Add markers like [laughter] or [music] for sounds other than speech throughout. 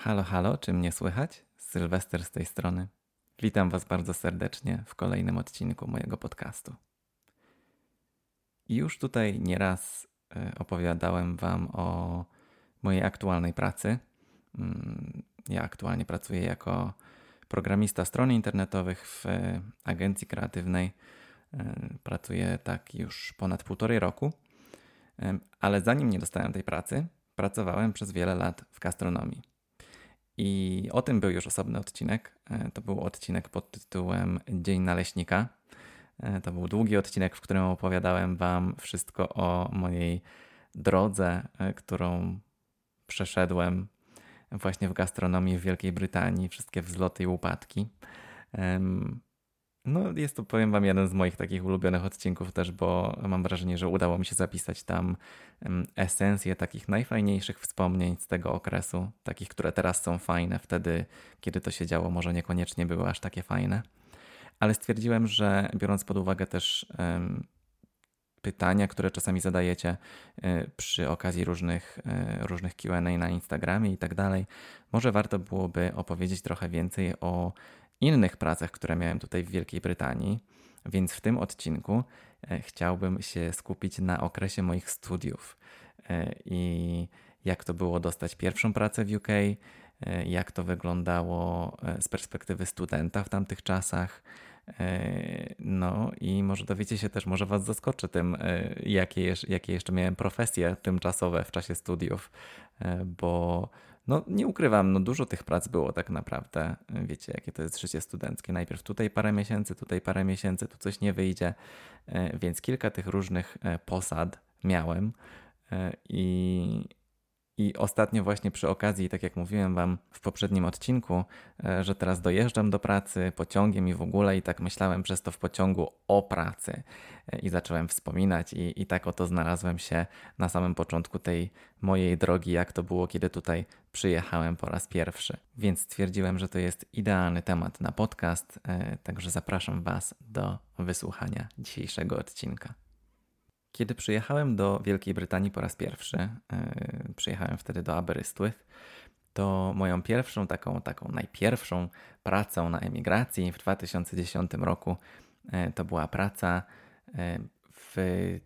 Halo, halo, czy mnie słychać? Sylwester z tej strony. Witam Was bardzo serdecznie w kolejnym odcinku mojego podcastu. Już tutaj nieraz e, opowiadałem Wam o mojej aktualnej pracy. Mm, ja aktualnie pracuję jako programista stron internetowych w agencji kreatywnej. E, pracuję tak już ponad półtorej roku, e, ale zanim nie dostałem tej pracy, pracowałem przez wiele lat w gastronomii. I o tym był już osobny odcinek. E, to był odcinek pod tytułem Dzień Naleśnika. E, to był długi odcinek, w którym opowiadałem Wam wszystko o mojej drodze, e, którą przeszedłem właśnie w gastronomii w Wielkiej Brytanii, wszystkie wzloty i upadki. No, jest to, powiem Wam, jeden z moich takich ulubionych odcinków też, bo mam wrażenie, że udało mi się zapisać tam esencję takich najfajniejszych wspomnień z tego okresu, takich, które teraz są fajne, wtedy, kiedy to się działo, może niekoniecznie były aż takie fajne. Ale stwierdziłem, że biorąc pod uwagę też pytania, które czasami zadajecie y, przy okazji różnych, y, różnych QA na Instagramie i tak dalej, może warto byłoby opowiedzieć trochę więcej o innych pracach, które miałem tutaj w Wielkiej Brytanii, więc w tym odcinku e, chciałbym się skupić na okresie moich studiów e, i jak to było dostać pierwszą pracę w UK, e, jak to wyglądało z perspektywy studenta w tamtych czasach. No i może dowiecie się też, może Was zaskoczy tym, jakie, jakie jeszcze miałem profesje tymczasowe w czasie studiów, bo no nie ukrywam, no dużo tych prac było tak naprawdę. Wiecie, jakie to jest życie studenckie. Najpierw tutaj parę miesięcy, tutaj parę miesięcy, tu coś nie wyjdzie, e, więc kilka tych różnych e, posad miałem e, i i ostatnio właśnie przy okazji, tak jak mówiłem Wam w poprzednim odcinku, e, że teraz dojeżdżam do pracy pociągiem i w ogóle i tak myślałem przez to w pociągu o pracy e, i zacząłem wspominać i, i tak oto znalazłem się na samym początku tej mojej drogi, jak to było, kiedy tutaj przyjechałem po raz pierwszy. Więc stwierdziłem, że to jest idealny temat na podcast, e, także zapraszam Was do wysłuchania dzisiejszego odcinka. Kiedy przyjechałem do Wielkiej Brytanii po raz pierwszy, yy, przyjechałem wtedy do Aberystwyth, to moją pierwszą, taką, taką najpierwszą pracą na emigracji w 2010 roku yy, to była praca yy, w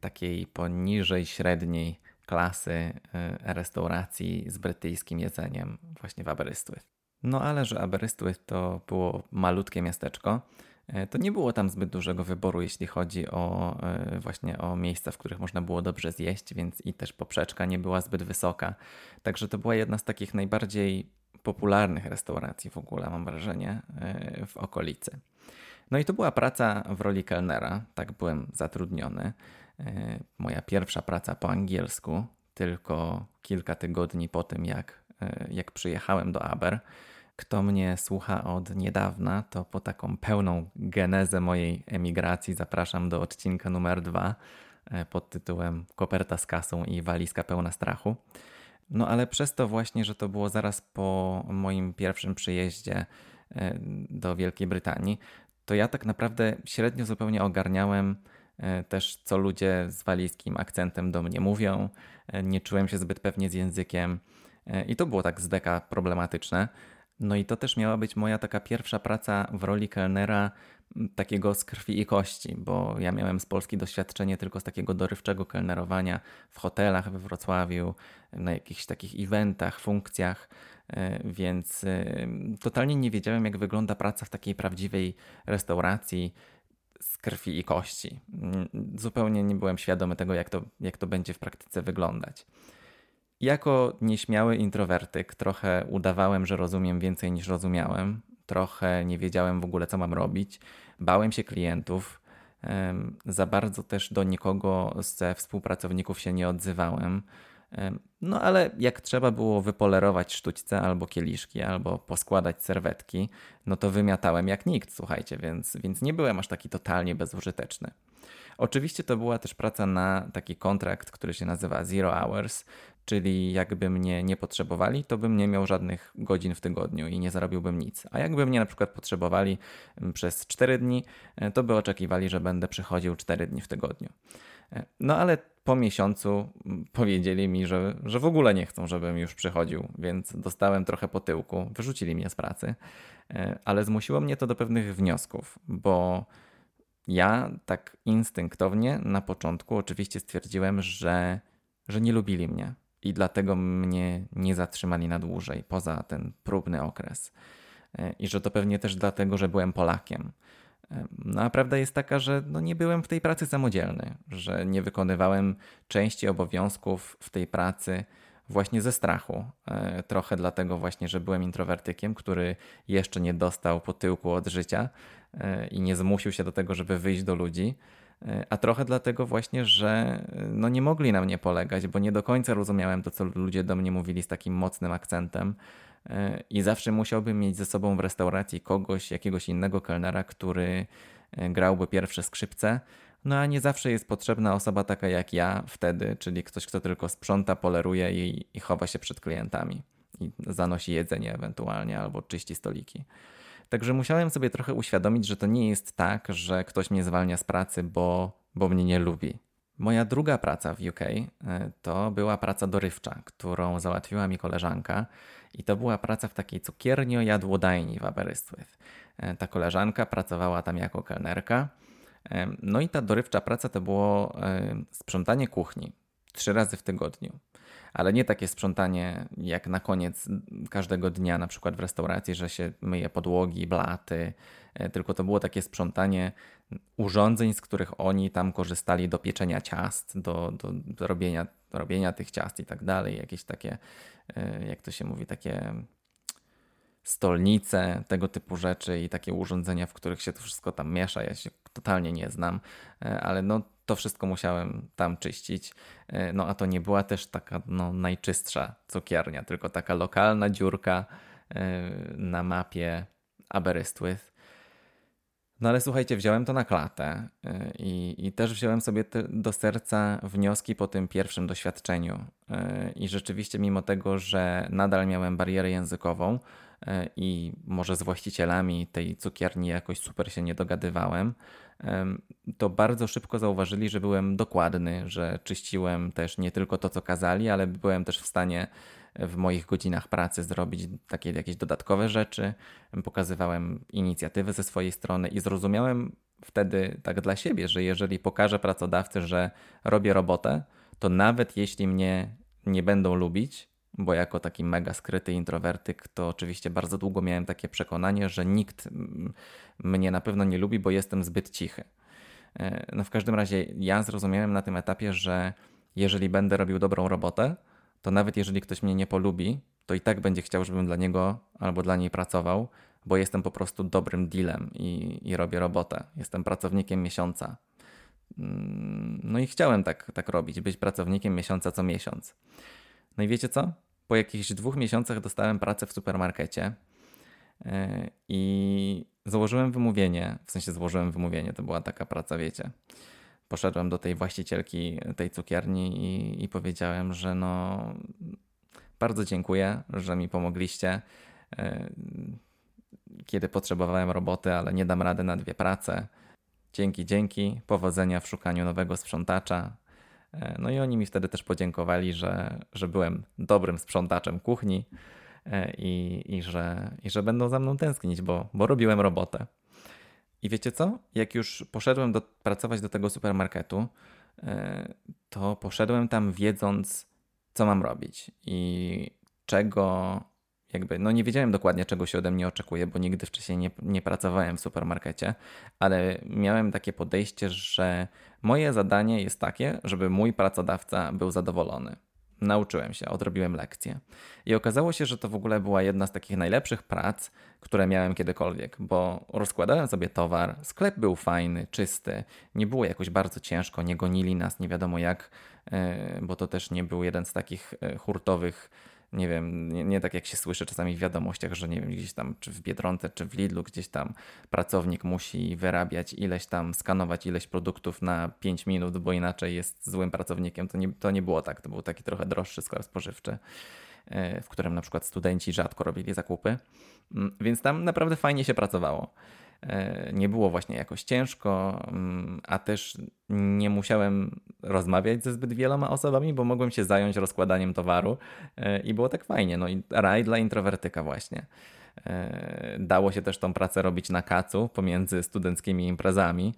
takiej poniżej średniej klasy restauracji z brytyjskim jedzeniem właśnie w Aberystwyth. No ale że Aberystwyth to było malutkie miasteczko, E, to nie było tam zbyt dużego wyboru, jeśli chodzi o e, właśnie o miejsca, w których można było dobrze zjeść, więc i też poprzeczka nie była zbyt wysoka. Także to była jedna z takich najbardziej popularnych restauracji w ogóle, mam wrażenie, e, w okolicy. No i to była praca w roli kelnera, tak byłem zatrudniony. Moja pierwsza praca po angielsku, tylko kilka tygodni po tym, jak, jak przyjechałem do Aber. Kto mnie słucha od niedawna, to po taką pełną genezę mojej emigracji zapraszam do odcinka numer dwa e, pod tytułem Koperta z kasą i walizka pełna strachu. No ale przez to właśnie, że to było zaraz po moim pierwszym przyjeździe e, do Wielkiej Brytanii, to ja tak naprawdę średnio zupełnie ogarniałem e, też, co ludzie z walijskim akcentem do mnie mówią. Nie czułem się zbyt pewnie z językiem i to było tak z deka problematyczne. No i to też miała być moja taka pierwsza praca w roli kelnera takiego z krwi i kości, bo ja miałem z Polski doświadczenie tylko z takiego dorywczego kelnerowania w hotelach we Wrocławiu, na jakichś takich eventach, funkcjach, e, więc e, totalnie nie wiedziałem, jak wygląda praca w takiej prawdziwej restauracji z krwi i kości. Zupełnie nie byłem świadomy tego, jak to, jak to będzie w praktyce wyglądać. Jako nieśmiały introwertyk trochę udawałem, że rozumiem więcej niż rozumiałem. Trochę nie wiedziałem w ogóle, co mam robić. Bałem się klientów. Za bardzo też do nikogo ze współpracowników się nie odzywałem. No ale jak trzeba było wypolerować sztućce albo kieliszki, albo poskładać serwetki, no to wymiatałem jak nikt, słuchajcie, więc, więc nie byłem aż taki totalnie bezużyteczny. Oczywiście to była też praca na taki kontrakt, który się nazywa Zero Hours, czyli jakby mnie nie potrzebowali, to bym nie miał żadnych godzin w tygodniu i nie zarobiłbym nic. A jakby mnie na przykład potrzebowali mm, przez 4 dni, e, to by oczekiwali, że będę przychodził 4 dni w tygodniu. No ale po miesiącu powiedzieli mi, że, że w ogóle nie chcą, żebym już przychodził, więc dostałem trochę po tyłku, wyrzucili mnie z pracy, ale zmusiło mnie to do pewnych wniosków, bo ja tak instynktownie na początku oczywiście stwierdziłem, że, że nie lubili mnie i dlatego mnie nie zatrzymali na dłużej, poza ten próbny okres. I że to pewnie też dlatego, że byłem Polakiem. No a prawda jest taka, że no nie byłem w tej pracy samodzielny, że nie wykonywałem części obowiązków w tej pracy właśnie ze strachu. E, trochę dlatego właśnie, że byłem introwertykiem, który jeszcze nie dostał po tyłku od życia e, i nie zmusił się do tego, żeby wyjść do ludzi. E, a trochę dlatego właśnie, że no nie mogli na mnie polegać, bo nie do końca rozumiałem to, co ludzie do mnie mówili z takim mocnym akcentem. I zawsze musiałbym mieć ze sobą w restauracji kogoś, jakiegoś innego kelnera, który grałby pierwsze skrzypce, no a nie zawsze jest potrzebna osoba taka jak ja wtedy, czyli ktoś, kto tylko sprząta, poleruje i, i chowa się przed klientami i zanosi jedzenie ewentualnie albo czyści stoliki. Także musiałem sobie trochę uświadomić, że to nie jest tak, że ktoś mnie zwalnia z pracy, bo, bo mnie nie lubi. Moja druga praca w UK e, to była praca dorywcza, którą załatwiła mi koleżanka i to była praca w takiej cukiernio-jadłodajni w Aberystwyth. E, ta koleżanka pracowała tam jako kelnerka no i ta dorywcza praca to było sprzątanie kuchni trzy razy w tygodniu. Ale nie takie sprzątanie jak na koniec każdego dnia, na przykład w restauracji, że się myje podłogi, blaty, e, tylko to było takie sprzątanie urządzeń, z których oni tam korzystali do pieczenia ciast, do, do, do robienia, do robienia tych ciast i tak dalej. Jakieś takie, e, jak to się mówi, takie stolnice, tego typu rzeczy i takie urządzenia, w których się to wszystko tam miesza. Ja się totalnie nie znam, e, ale no to wszystko musiałem tam czyścić. E, no a to nie była też taka no, najczystsza cukiernia, tylko taka lokalna dziurka e, na mapie Aberystwyth. No ale słuchajcie, wziąłem to na klatę i, i też wziąłem sobie te, do serca wnioski po tym pierwszym doświadczeniu. I rzeczywiście, mimo tego, że nadal miałem barierę językową, i może z właścicielami tej cukierni jakoś super się nie dogadywałem, to bardzo szybko zauważyli, że byłem dokładny, że czyściłem też nie tylko to, co kazali, ale byłem też w stanie w moich godzinach pracy zrobić takie jakieś dodatkowe rzeczy. Pokazywałem inicjatywy ze swojej strony i zrozumiałem wtedy tak dla siebie, że jeżeli pokażę pracodawcy, że robię robotę, to nawet jeśli mnie nie będą lubić, bo jako taki mega skryty introwertyk, to oczywiście bardzo długo miałem takie przekonanie, że nikt mnie na pewno nie lubi, bo jestem zbyt cichy. E, no w każdym razie ja zrozumiałem na tym etapie, że jeżeli będę robił dobrą robotę, to nawet jeżeli ktoś mnie nie polubi, to i tak będzie chciał, żebym dla niego albo dla niej pracował, bo jestem po prostu dobrym dealem i, i robię robotę. Jestem pracownikiem miesiąca. Mm, no i chciałem tak, tak robić, być pracownikiem miesiąca co miesiąc. No i wiecie co? Po jakichś dwóch miesiącach dostałem pracę w supermarkecie e, i założyłem wymówienie, w sensie złożyłem wymówienie, to była taka praca, wiecie. Poszedłem do tej właścicielki tej cukierni i, i powiedziałem, że no bardzo dziękuję, że mi pomogliście, e, kiedy potrzebowałem roboty, ale nie dam rady na dwie prace. Dzięki, dzięki. Powodzenia w szukaniu nowego sprzątacza. E, no i oni mi wtedy też podziękowali, że, że byłem dobrym sprzątaczem kuchni e, i, i, że, i że będą za mną tęsknić, bo, bo robiłem robotę. I wiecie co? Jak już poszedłem do, pracować do tego supermarketu, e, to poszedłem tam wiedząc, co mam robić i czego jakby, no nie wiedziałem dokładnie, czego się ode mnie oczekuje, bo nigdy wcześniej nie, nie pracowałem w supermarkecie, ale miałem takie podejście, że moje zadanie jest takie, żeby mój pracodawca był zadowolony. Nauczyłem się, odrobiłem lekcję. I okazało się, że to w ogóle była jedna z takich najlepszych prac, które miałem kiedykolwiek, bo rozkładałem sobie towar, sklep był fajny, czysty, nie było jakoś bardzo ciężko, nie gonili nas nie wiadomo jak, e, bo to też nie był jeden z takich e, hurtowych nie wiem, nie, nie, tak jak się słyszy czasami w wiadomościach, że nie wiem, gdzieś tam, czy w Biedronce, czy w Lidlu, gdzieś tam pracownik musi wyrabiać ileś tam, skanować ileś produktów na 5 minut, bo inaczej jest złym pracownikiem. To nie, to nie było tak, to był taki trochę droższy sklep spożywczy, e, w którym na przykład studenci rzadko robili zakupy, mm, więc tam naprawdę fajnie się pracowało. E, nie było właśnie jakoś ciężko, mm, a też nie musiałem rozmawiać ze zbyt wieloma osobami, bo mogłem się zająć rozkładaniem towaru e, i było tak fajnie. No i raj dla introwertyka właśnie. E, dało się też tą pracę robić na kacu pomiędzy studenckimi imprezami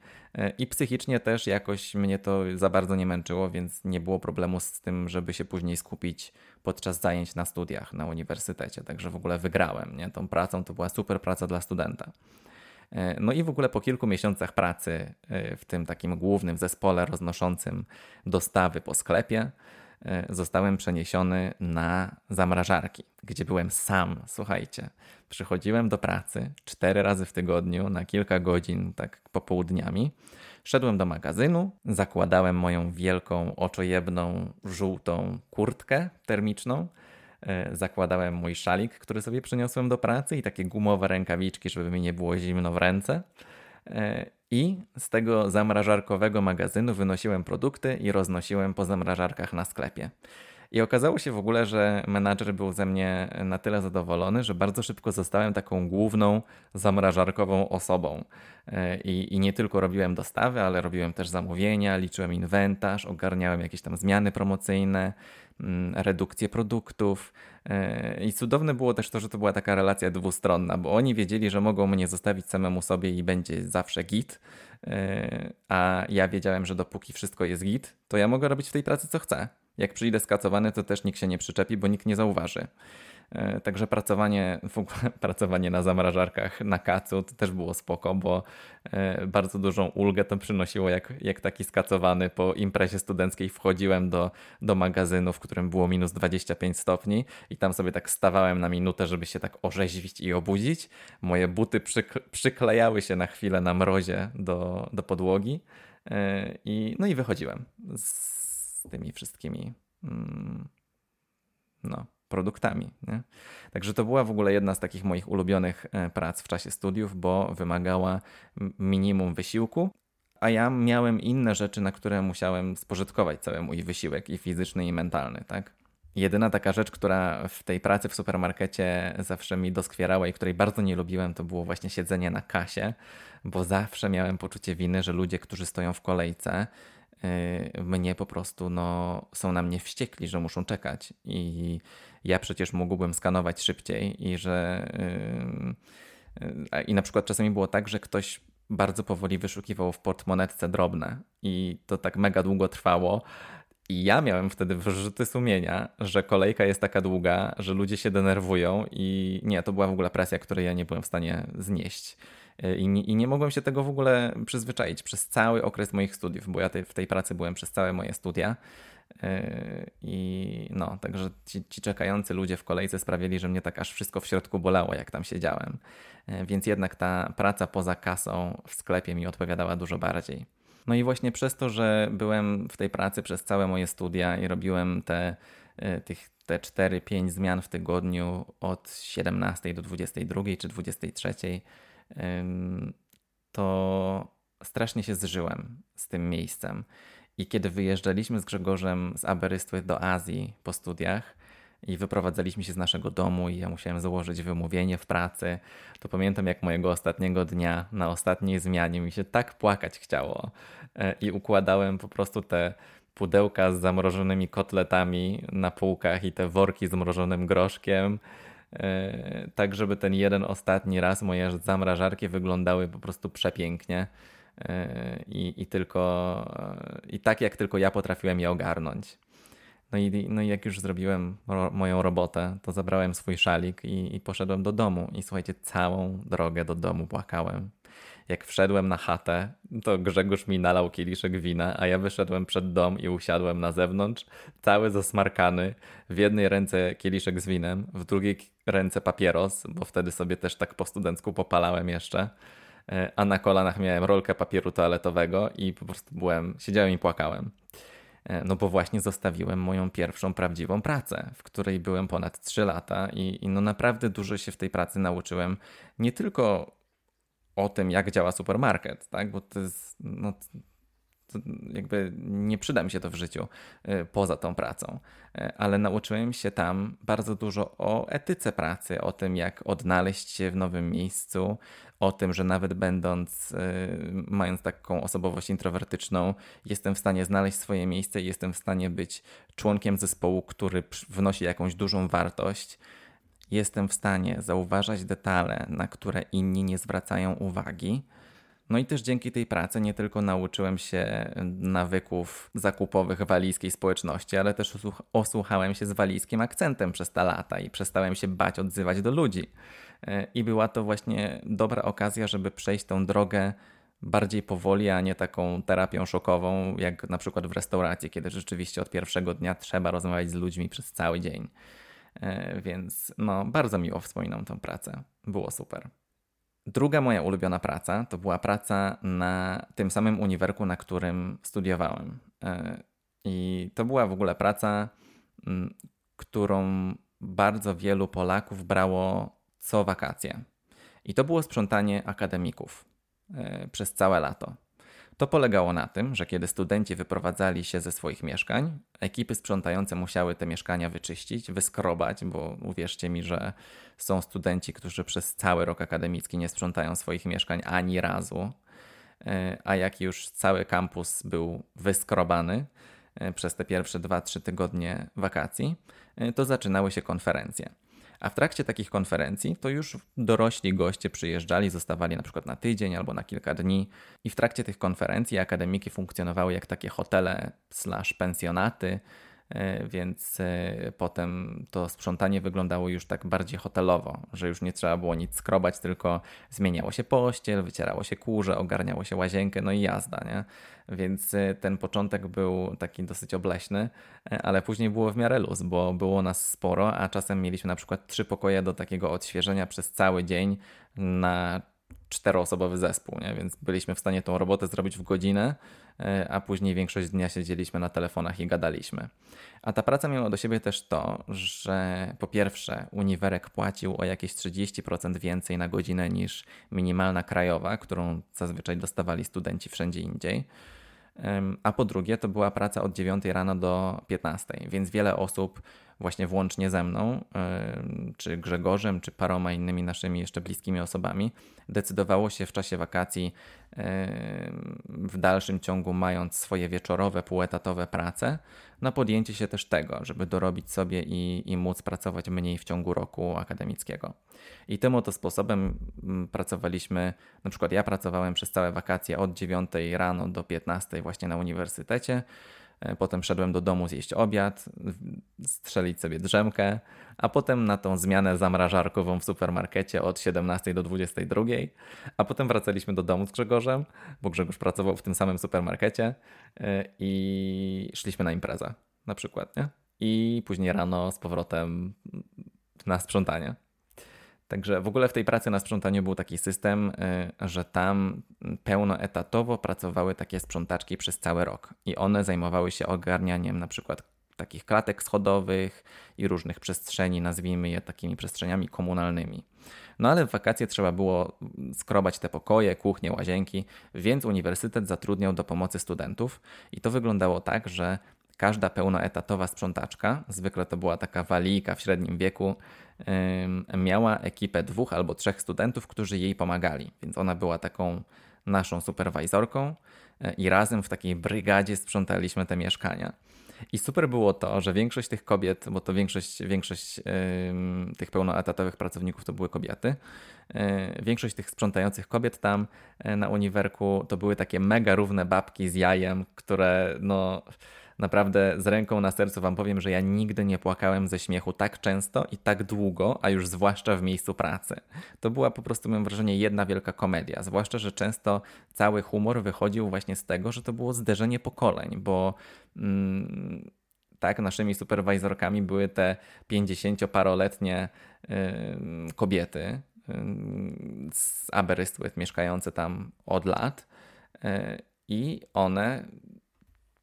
i psychicznie też jakoś mnie to za bardzo nie męczyło, więc nie było problemu z tym, żeby się później skupić podczas zajęć na studiach na uniwersytecie. Także w ogóle wygrałem. Nie? Tą pracą to była super praca dla studenta. E, no i w ogóle po kilku miesiącach pracy e, w tym takim głównym zespole roznoszącym dostawy po sklepie, e, zostałem przeniesiony na zamrażarki, gdzie byłem sam. Słuchajcie, przychodziłem do pracy cztery razy w tygodniu na kilka godzin, tak popołudniami. Szedłem do magazynu, zakładałem moją wielką, oczojebną, żółtą kurtkę termiczną zakładałem mój szalik, który sobie przyniosłem do pracy i takie gumowe rękawiczki, żeby mi nie było zimno w ręce. E, I z tego zamrażarkowego magazynu wynosiłem produkty i roznosiłem po zamrażarkach na sklepie. I okazało się w ogóle, że menadżer był ze mnie na tyle zadowolony, że bardzo szybko zostałem taką główną zamrażarkową osobą. E, I, I, nie tylko robiłem dostawy, ale robiłem też zamówienia, liczyłem inwentarz, ogarniałem jakieś tam zmiany promocyjne, redukcję produktów. E, I cudowne było też to, że to była taka relacja dwustronna, bo oni wiedzieli, że mogą mnie zostawić samemu sobie i będzie zawsze git, e, a ja wiedziałem, że dopóki wszystko jest git, to ja mogę robić w tej pracy co chcę. Jak przyjdę skacowany, to też nikt się nie przyczepi, bo nikt nie zauważy. E, także pracowanie, w ogóle [laughs] pracowanie na zamrażarkach na kacu to też było spoko, bo e, bardzo dużą ulgę to przynosiło, jak, jak taki skacowany po imprezie studenckiej wchodziłem do, do magazynu, w którym było minus 25 stopni i tam sobie tak stawałem na minutę, żeby się tak orzeźwić i obudzić. Moje buty przyk przyklejały się na chwilę na mrozie do, do podłogi e, i no i wychodziłem z tymi wszystkimi mm, no, produktami. Nie? Także to była w ogóle jedna z takich moich ulubionych e, prac w czasie studiów, bo wymagała minimum wysiłku, a ja miałem inne rzeczy, na które musiałem spożytkować cały mój wysiłek i fizyczny, i mentalny. Tak? Jedyna taka rzecz, która w tej pracy w supermarkecie zawsze mi doskwierała i której bardzo nie lubiłem, to było właśnie siedzenie na kasie, bo zawsze miałem poczucie winy, że ludzie, którzy stoją w kolejce, mnie po prostu no, są na mnie wściekli, że muszą czekać. I ja przecież mógłbym skanować szybciej i że. Y, y, I na przykład czasami było tak, że ktoś bardzo powoli wyszukiwał w portmonetce drobne i to tak mega długo trwało. I ja miałem wtedy wyrzuty sumienia, że kolejka jest taka długa, że ludzie się denerwują i nie, to była w ogóle presja, której ja nie byłem w stanie znieść. E, I nie, I nie mogłem się tego w ogóle przyzwyczaić przez cały okres moich studiów, bo ja w tej pracy byłem przez całe moje studia. E, I no, także ci, ci, czekający ludzie w kolejce sprawili, że mnie tak aż wszystko w środku bolało, jak tam siedziałem. E, więc jednak ta praca poza kasą w sklepie mi odpowiadała dużo bardziej. No i właśnie przez to, że byłem w tej pracy przez całe moje studia i robiłem te, tych, te 4-5 zmian w tygodniu od 17 do 22 czy 23, to strasznie się zżyłem z tym miejscem. I kiedy wyjeżdżaliśmy z Grzegorzem z Aberystwy do Azji po studiach i wyprowadzaliśmy się z naszego domu i ja musiałem założyć wymówienie w pracy, to pamiętam jak mojego ostatniego dnia na ostatniej zmianie mi się tak płakać chciało e, i układałem po prostu te pudełka z zamrożonymi kotletami na półkach i te worki z mrożonym groszkiem tak żeby ten jeden ostatni raz moje zamrażarki wyglądały po prostu przepięknie e, i, i tylko i tak jak tylko ja potrafiłem je ogarnąć. No i, no i jak już zrobiłem ro, moją robotę, to zabrałem swój szalik i, i poszedłem do domu. I słuchajcie, całą drogę do domu płakałem. Jak wszedłem na chatę, to Grzegorz mi nalał kieliszek wina, a ja wyszedłem przed dom i usiadłem na zewnątrz, cały zasmarkany. W jednej ręce kieliszek z winem, w drugiej ręce papieros, bo wtedy sobie też tak po studencku popalałem jeszcze. E, a na kolanach miałem rolkę papieru toaletowego i po prostu byłem, siedziałem i płakałem. E, no bo właśnie zostawiłem moją pierwszą prawdziwą pracę, w której byłem ponad 3 lata i, i no naprawdę dużo się w tej pracy nauczyłem. Nie tylko o tym, jak działa supermarket, tak? Bo to jest, no, to jakby nie przyda mi się to w życiu y, poza tą pracą. Y, ale nauczyłem się tam bardzo dużo o etyce pracy, o tym, jak odnaleźć się w nowym miejscu, o tym, że nawet będąc, y, mając taką osobowość introwertyczną, jestem w stanie znaleźć swoje miejsce i jestem w stanie być członkiem zespołu, który wnosi jakąś dużą wartość. Jestem w stanie zauważać detale, na które inni nie zwracają uwagi no i też dzięki tej pracy nie tylko nauczyłem się nawyków zakupowych walijskiej społeczności, ale też osłuchałem się z walijskim akcentem przez te lata i przestałem się bać odzywać do ludzi. E, I była to właśnie dobra okazja, żeby przejść tą drogę bardziej powoli, a nie taką terapią szokową, jak na przykład w restauracji, kiedy rzeczywiście od pierwszego dnia trzeba rozmawiać z ludźmi przez cały dzień. E, więc no, bardzo miło wspominam tę pracę. Było super. Druga moja ulubiona praca to była praca na tym samym uniwerku, na którym studiowałem. E, I to była w ogóle praca, którą bardzo wielu Polaków brało co wakacje. I to było sprzątanie akademików e, przez całe lato. To polegało na tym, że kiedy studenci wyprowadzali się ze swoich mieszkań, ekipy sprzątające musiały te mieszkania wyczyścić, wyskrobać, bo uwierzcie mi, że są studenci, którzy przez cały rok akademicki nie sprzątają swoich mieszkań ani razu. E, a jak już cały kampus był wyskrobany e, przez te pierwsze 2-3 tygodnie wakacji, e, to zaczynały się konferencje. A w trakcie takich konferencji to już dorośli goście przyjeżdżali, zostawali na przykład na tydzień albo na kilka dni. I w trakcie tych konferencji akademiki funkcjonowały jak takie hotele slash pensjonaty, więc e, potem to sprzątanie wyglądało już tak bardziej hotelowo, że już nie trzeba było nic skrobać, tylko zmieniało się pościel, wycierało się kurze, ogarniało się łazienkę, no i jazda, nie? Więc e, ten początek był taki dosyć obleśny, ale później było w miarę luz, bo było nas sporo, a czasem mieliśmy na przykład trzy pokoje do takiego odświeżenia przez cały dzień na czteroosobowy zespół, nie? więc byliśmy w stanie tą robotę zrobić w godzinę, e, a później większość dnia siedzieliśmy na telefonach i gadaliśmy. A ta praca miała do siebie też to, że po pierwsze uniwerek płacił o jakieś 30% więcej na godzinę niż minimalna krajowa, którą zazwyczaj dostawali studenci wszędzie indziej. A po drugie, to była praca od 9 rano do 15, więc wiele osób właśnie włącznie ze mną, czy Grzegorzem, czy paroma innymi naszymi jeszcze bliskimi osobami, decydowało się w czasie wakacji w dalszym ciągu, mając swoje wieczorowe, półetatowe prace, na podjęcie się też tego, żeby dorobić sobie i, i móc pracować mniej w ciągu roku akademickiego. I tym oto sposobem pracowaliśmy, na przykład ja pracowałem przez całe wakacje od 9 rano do 15 właśnie na uniwersytecie. E, potem szedłem do domu zjeść obiad, strzelić sobie drzemkę, a potem na tą zmianę zamrażarkową w supermarkecie od 17 do 22, a potem wracaliśmy do domu z Grzegorzem, bo Grzegorz pracował w tym samym supermarkecie e, i szliśmy na imprezę na przykład, nie? I później rano z powrotem na sprzątanie. Także w ogóle w tej pracy na sprzątaniu był taki system, y, że tam pełnoetatowo pracowały takie sprzątaczki przez cały rok i one zajmowały się ogarnianiem na przykład takich klatek schodowych i różnych przestrzeni, nazwijmy je takimi przestrzeniami komunalnymi. No ale w wakacje trzeba było skrobać te pokoje, kuchnie, łazienki, więc uniwersytet zatrudniał do pomocy studentów i to wyglądało tak, że każda pełnoetatowa sprzątaczka, zwykle to była taka walijka w średnim wieku, miała ekipę dwóch albo trzech studentów, którzy jej pomagali. Więc ona była taką naszą superwajzorką e, i razem w takiej brygadzie sprzątaliśmy te mieszkania. I super było to, że większość tych kobiet, bo to większość, większość yy, tych pełnoetatowych pracowników to były kobiety, yy, większość tych sprzątających kobiet tam yy, na uniwerku to były takie mega równe babki z jajem, które no naprawdę z ręką na sercu Wam powiem, że ja nigdy nie płakałem ze śmiechu tak często i tak długo, a już zwłaszcza w miejscu pracy. To była po prostu, mam wrażenie, jedna wielka komedia. Zwłaszcza, że często cały humor wychodził właśnie z tego, że to było zderzenie pokoleń, bo. Mm, tak, naszymi superwajzorkami były te 50-paroletnie yy, kobiety yy, z Aberystwyth mieszkające tam od lat. Yy, I one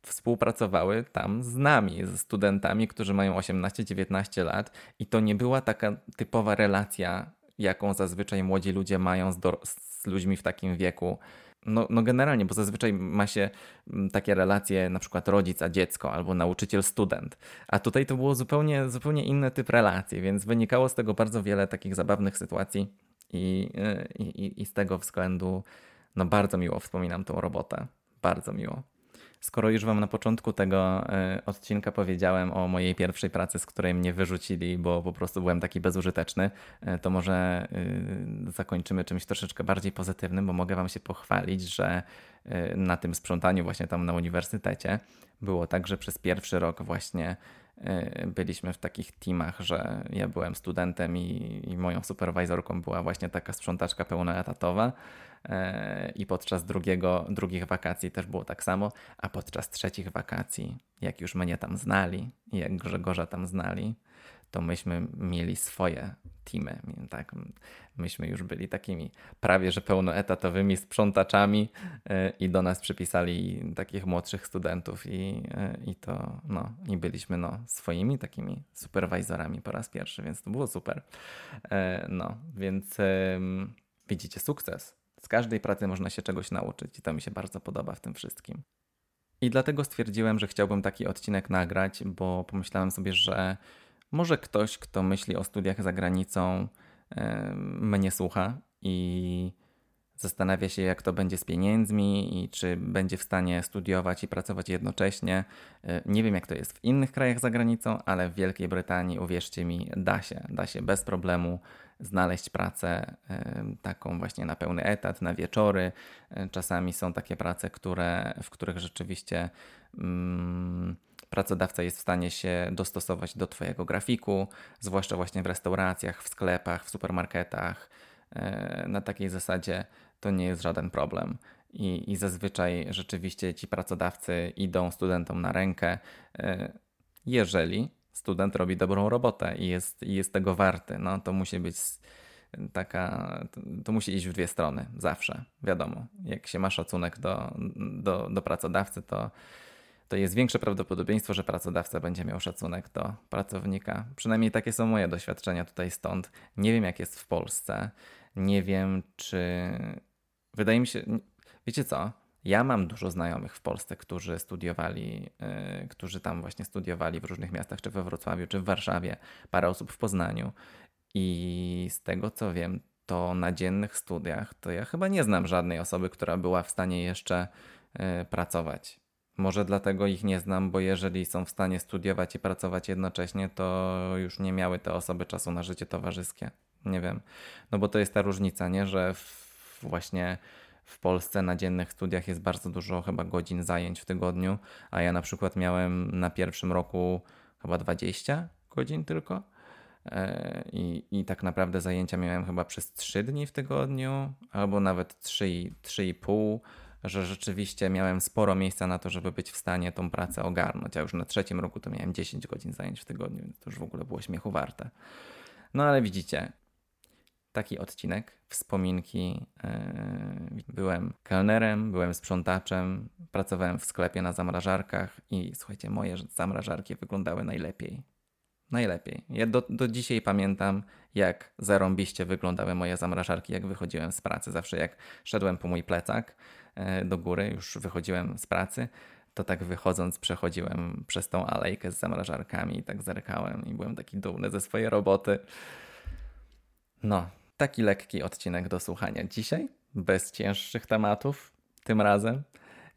współpracowały tam z nami, ze studentami, którzy mają 18-19 lat, i to nie była taka typowa relacja, jaką zazwyczaj młodzi ludzie mają z, z ludźmi w takim wieku. No, no generalnie, bo zazwyczaj ma się mm, takie relacje na przykład rodzic a dziecko albo nauczyciel student, a tutaj to było zupełnie, zupełnie inny typ relacji, więc wynikało z tego bardzo wiele takich zabawnych sytuacji i, i, i z tego względu no bardzo miło wspominam tą robotę, bardzo miło. Skoro już Wam na początku tego e, odcinka powiedziałem o mojej pierwszej pracy, z której mnie wyrzucili, bo po prostu byłem taki bezużyteczny, e, to może e, zakończymy czymś troszeczkę bardziej pozytywnym, bo mogę Wam się pochwalić, że na tym sprzątaniu właśnie tam na uniwersytecie było tak, że przez pierwszy rok właśnie byliśmy w takich teamach, że ja byłem studentem i, i moją superwajzorką była właśnie taka sprzątaczka pełnoetatowa E, i podczas drugiego, drugich wakacji też było tak samo, a podczas trzecich wakacji, jak już mnie tam znali jak Grzegorza tam znali, to myśmy mieli swoje teamy, tak? Myśmy już byli takimi prawie że pełnoetatowymi sprzątaczami e, i do nas przypisali takich młodszych studentów i, e, i to, no, i byliśmy no, swoimi takimi superwajzorami po raz pierwszy, więc to było super. No, więc widzicie sukces z każdej pracy można się czegoś nauczyć i to mi się bardzo podoba w tym wszystkim. I dlatego stwierdziłem, że chciałbym taki odcinek nagrać, bo pomyślałem sobie, że może ktoś, kto myśli o studiach za granicą, mnie słucha i zastanawia się, jak to będzie z pieniędzmi i czy będzie w stanie studiować i pracować jednocześnie. E, nie wiem, jak to jest w innych krajach za granicą, ale w Wielkiej Brytanii, uwierzcie mi, da się, da się bez problemu znaleźć pracę taką właśnie na pełny etat, na wieczory. E, czasami są takie prace, które, w których rzeczywiście mm, pracodawca jest w stanie się dostosować do Twojego grafiku, zwłaszcza właśnie w restauracjach, w sklepach, w supermarketach. E, na takiej zasadzie to nie jest żaden problem. I, I zazwyczaj rzeczywiście ci pracodawcy idą studentom na rękę, e, jeżeli student robi dobrą robotę i jest, i jest tego warty. No, to musi być taka, to, musi iść w dwie strony, zawsze, wiadomo. Jak się ma szacunek do, do, do pracodawcy, to, to jest większe prawdopodobieństwo, że pracodawca będzie miał szacunek do pracownika. Przynajmniej takie są moje doświadczenia tutaj stąd. Nie wiem, jak jest w Polsce. Nie wiem, czy. Wydaje mi się. Wiecie co? Ja mam dużo znajomych w Polsce, którzy studiowali, yy, którzy tam właśnie studiowali w różnych miastach, czy we Wrocławiu, czy w Warszawie, parę osób w Poznaniu. I z tego co wiem, to na dziennych studiach to ja chyba nie znam żadnej osoby, która była w stanie jeszcze yy, pracować. Może dlatego ich nie znam, bo jeżeli są w stanie studiować i pracować jednocześnie, to już nie miały te osoby czasu na życie towarzyskie. Nie wiem. No bo to jest ta różnica, nie? Że właśnie w Polsce na dziennych studiach jest bardzo dużo chyba godzin zajęć w tygodniu, a ja na przykład miałem na pierwszym roku chyba 20 godzin tylko. E, I, I tak naprawdę zajęcia miałem chyba przez 3 dni w tygodniu, albo nawet 3,5, że rzeczywiście miałem sporo miejsca na to, żeby być w stanie tą pracę ogarnąć. A już na trzecim roku to miałem 10 godzin zajęć w tygodniu, więc to już w ogóle było śmiechu warte. No ale widzicie, taki odcinek, wspominki. Yy, byłem kelnerem, byłem sprzątaczem, pracowałem w sklepie na zamrażarkach i słuchajcie, moje zamrażarki wyglądały najlepiej. Najlepiej. Ja do, do dzisiaj pamiętam, jak zarąbiście wyglądały moje zamrażarki, jak wychodziłem z pracy. Zawsze jak szedłem po mój plecak yy, do góry, już wychodziłem z pracy, to tak wychodząc przechodziłem przez tą alejkę z zamrażarkami i tak zerkałem i byłem taki dumny ze swojej roboty. No, Taki lekki odcinek do słuchania dzisiaj, bez cięższych tematów tym razem.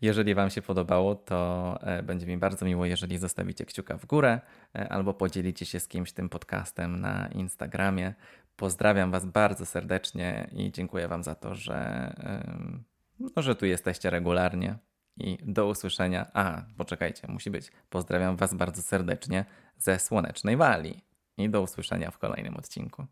Jeżeli Wam się podobało, to e, będzie mi bardzo miło, jeżeli zostawicie kciuka w górę e, albo podzielicie się z kimś tym podcastem na Instagramie. Pozdrawiam Was bardzo serdecznie i dziękuję Wam za to, że, no, że tu jesteście regularnie. I do usłyszenia. A, poczekajcie, musi być. Pozdrawiam Was bardzo serdecznie ze słonecznej Walii. I do usłyszenia w kolejnym odcinku.